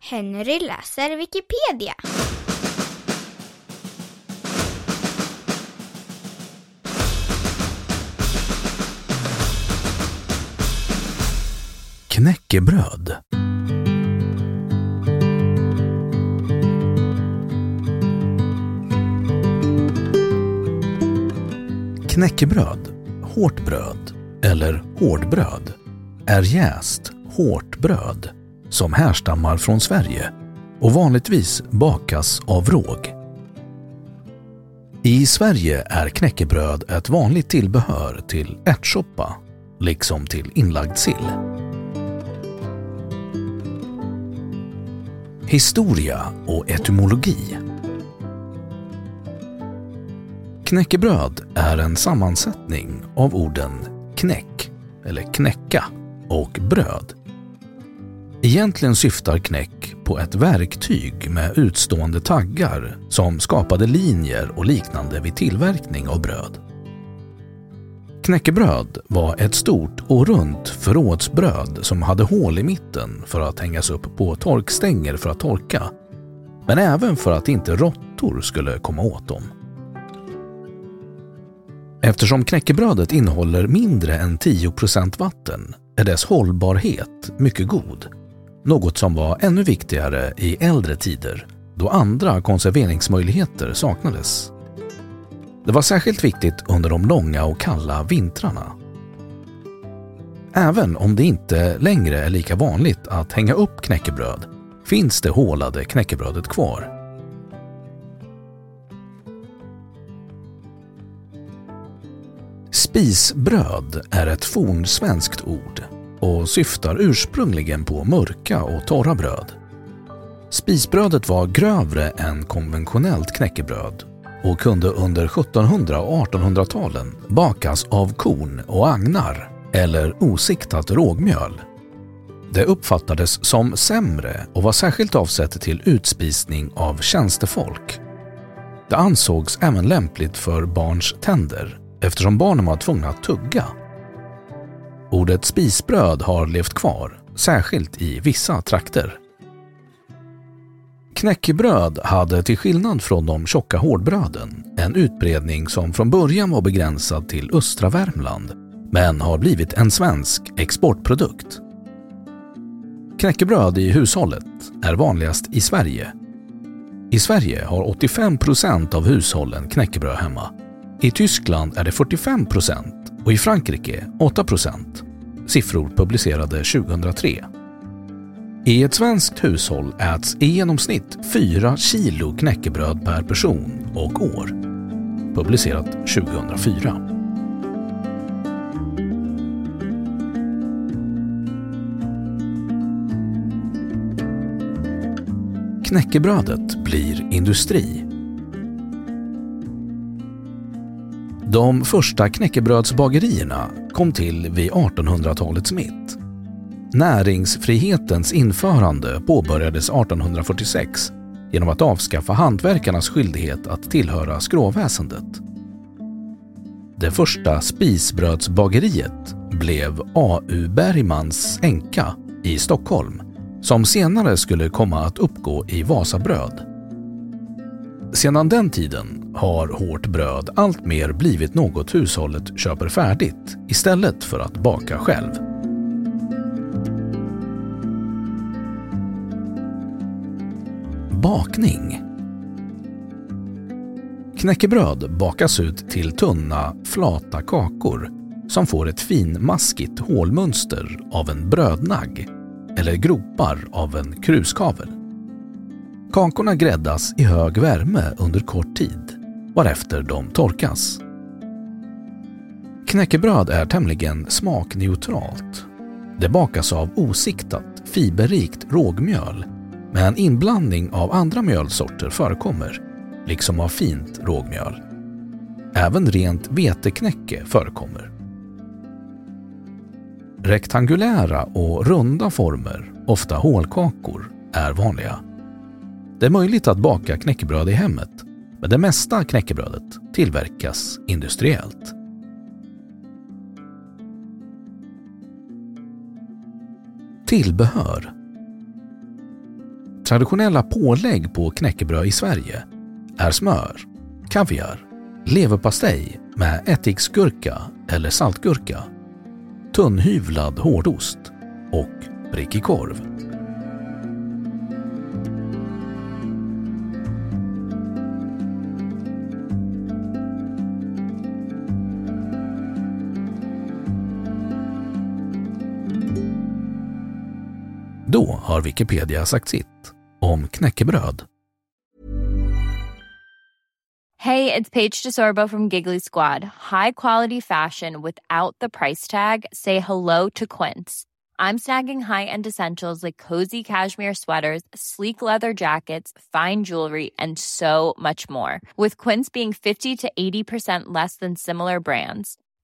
Henry läser Wikipedia. Knäckebröd. Knäckebröd, hårt bröd eller hårdbröd är jäst, hårt bröd som härstammar från Sverige och vanligtvis bakas av råg. I Sverige är knäckebröd ett vanligt tillbehör till ärtsoppa, liksom till inlagd sill. Historia och etymologi Knäckebröd är en sammansättning av orden knäck eller knäcka och bröd. Egentligen syftar knäck på ett verktyg med utstående taggar som skapade linjer och liknande vid tillverkning av bröd. Knäckebröd var ett stort och runt förrådsbröd som hade hål i mitten för att hängas upp på torkstänger för att torka, men även för att inte råttor skulle komma åt dem. Eftersom knäckebrödet innehåller mindre än 10% vatten är dess hållbarhet mycket god. Något som var ännu viktigare i äldre tider då andra konserveringsmöjligheter saknades. Det var särskilt viktigt under de långa och kalla vintrarna. Även om det inte längre är lika vanligt att hänga upp knäckebröd finns det hålade knäckebrödet kvar. Spisbröd är ett fornsvenskt ord och syftar ursprungligen på mörka och torra bröd. Spisbrödet var grövre än konventionellt knäckebröd och kunde under 1700 och 1800-talen bakas av korn och agnar eller osiktat rågmjöl. Det uppfattades som sämre och var särskilt avsett till utspisning av tjänstefolk. Det ansågs även lämpligt för barns tänder eftersom barnen var tvungna att tugga. Ordet spisbröd har levt kvar, särskilt i vissa trakter. Knäckebröd hade till skillnad från de tjocka hårdbröden en utbredning som från början var begränsad till östra Värmland men har blivit en svensk exportprodukt. Knäckebröd i hushållet är vanligast i Sverige. I Sverige har 85 procent av hushållen knäckebröd hemma. I Tyskland är det 45 procent och i Frankrike 8 procent. Siffror publicerade 2003. I ett svenskt hushåll äts i genomsnitt 4 kilo knäckebröd per person och år. Publicerat 2004. Knäckebrödet blir industri. De första knäckebrödsbagerierna kom till vid 1800-talets mitt. Näringsfrihetens införande påbörjades 1846 genom att avskaffa hantverkarnas skyldighet att tillhöra skråväsendet. Det första spisbrödsbageriet blev A.U. Bergmans Enka i Stockholm som senare skulle komma att uppgå i Vasabröd. Sedan den tiden har hårt bröd alltmer blivit något hushållet köper färdigt istället för att baka själv. Bakning Knäckebröd bakas ut till tunna, flata kakor som får ett finmaskigt hålmönster av en brödnagg eller gropar av en kruskavel. Kakorna gräddas i hög värme under kort tid, varefter de torkas. Knäckebröd är tämligen smakneutralt. Det bakas av osiktat, fiberrikt rågmjöl, men inblandning av andra mjölsorter förekommer, liksom av fint rågmjöl. Även rent veteknäcke förekommer. Rektangulära och runda former, ofta hålkakor, är vanliga. Det är möjligt att baka knäckebröd i hemmet, men det mesta knäckebrödet tillverkas industriellt. Tillbehör Traditionella pålägg på knäckebröd i Sverige är smör, kaviar, leverpastej med ättiksgurka eller saltgurka, tunnhyvlad hårdost och prickig korv. Då har Wikipedia sagt sitt om knäckebröd. Hey, it's Paige DeSorbo from Giggly Squad. High quality fashion without the price tag. Say hello to Quince. I'm snagging high-end essentials like cozy cashmere sweaters, sleek leather jackets, fine jewelry, and so much more. With Quince being 50 to 80% less than similar brands.